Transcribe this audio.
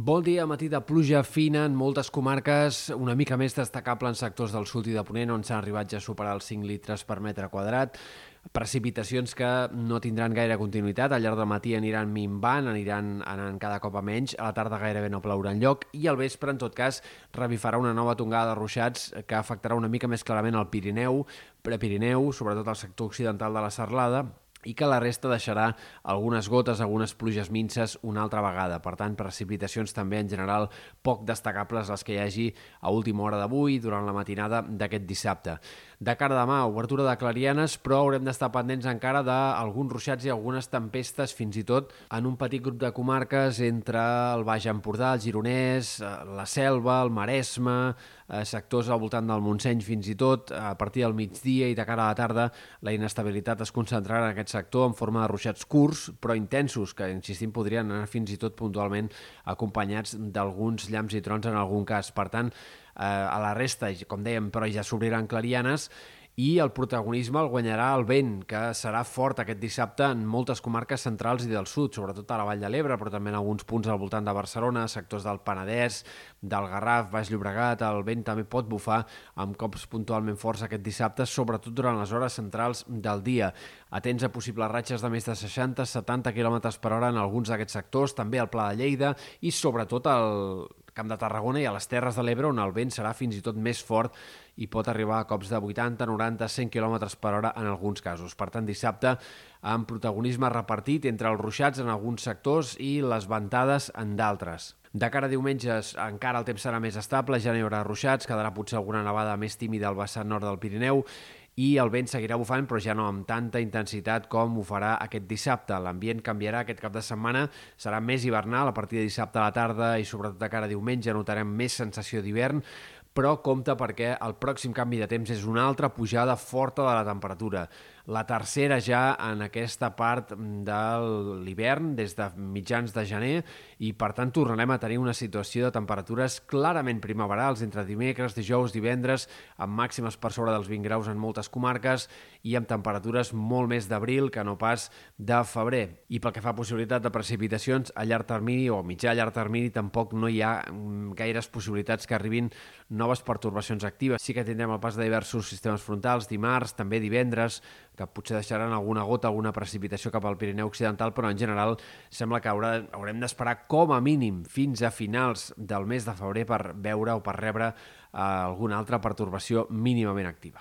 Bon dia, matí de pluja fina en moltes comarques, una mica més destacable en sectors del sud i de Ponent, on s'han arribat ja a superar els 5 litres per metre quadrat. Precipitacions que no tindran gaire continuïtat, al llarg del matí aniran minvant, aniran anant cada cop a menys, a la tarda gairebé no plourà lloc. I al vespre, en tot cas, revifarà una nova tongada de ruixats que afectarà una mica més clarament el Pirineu, Prepirineu, sobretot el sector occidental de la Serlada, i que la resta deixarà algunes gotes, algunes pluges minces una altra vegada. Per tant, precipitacions també en general poc destacables les que hi hagi a última hora d'avui, durant la matinada d'aquest dissabte. De cara demà, obertura de clarianes, però haurem d'estar pendents encara d'alguns ruixats i algunes tempestes, fins i tot en un petit grup de comarques entre el Baix Empordà, el Gironès, eh, la Selva, el Maresme, eh, sectors al voltant del Montseny fins i tot, a partir del migdia i de cara a la tarda la inestabilitat es concentrarà en aquest sector en forma de ruixats curts però intensos, que insistim podrien anar fins i tot puntualment acompanyats d'alguns llamps i trons en algun cas. Per tant, eh, a la resta, com dèiem, però ja s'obriran clarianes i el protagonisme el guanyarà el vent, que serà fort aquest dissabte en moltes comarques centrals i del sud, sobretot a la Vall de l'Ebre, però també en alguns punts al voltant de Barcelona, sectors del Penedès, del Garraf, Baix Llobregat, el vent també pot bufar amb cops puntualment forts aquest dissabte, sobretot durant les hores centrals del dia. Atents a possibles ratxes de més de 60-70 km per hora en alguns d'aquests sectors, també al Pla de Lleida i sobretot al Camp de Tarragona i a les Terres de l'Ebre, on el vent serà fins i tot més fort i pot arribar a cops de 80, 90, 100 km per hora en alguns casos. Per tant, dissabte, amb protagonisme repartit entre els ruixats en alguns sectors i les ventades en d'altres. De cara a diumenges encara el temps serà més estable, ja no hi haurà ruixats, quedarà potser alguna nevada més tímida al vessant nord del Pirineu i el vent seguirà bufant, però ja no amb tanta intensitat com ho farà aquest dissabte. L'ambient canviarà aquest cap de setmana, serà més hivernal a partir de dissabte a la tarda i sobretot de cara a diumenge notarem més sensació d'hivern, però compte perquè el pròxim canvi de temps és una altra pujada forta de la temperatura. La tercera ja en aquesta part de l'hivern, des de mitjans de gener, i per tant tornarem a tenir una situació de temperatures clarament primaverals entre dimecres, dijous, divendres, amb màximes per sobre dels 20 graus en moltes comarques i amb temperatures molt més d'abril que no pas de febrer. I pel que fa a possibilitat de precipitacions a llarg termini o mitjà a llarg termini tampoc no hi ha mm, gaires possibilitats que arribin noves pertorbacions actives. Sí que tindrem el pas de diversos sistemes frontals dimarts, també divendres, que potser deixaran alguna gota, alguna precipitació cap al Pirineu Occidental, però en general sembla que haurà, haurem d'esperar com a mínim fins a finals del mes de febrer per veure o per rebre eh, alguna altra pertorbació mínimament activa.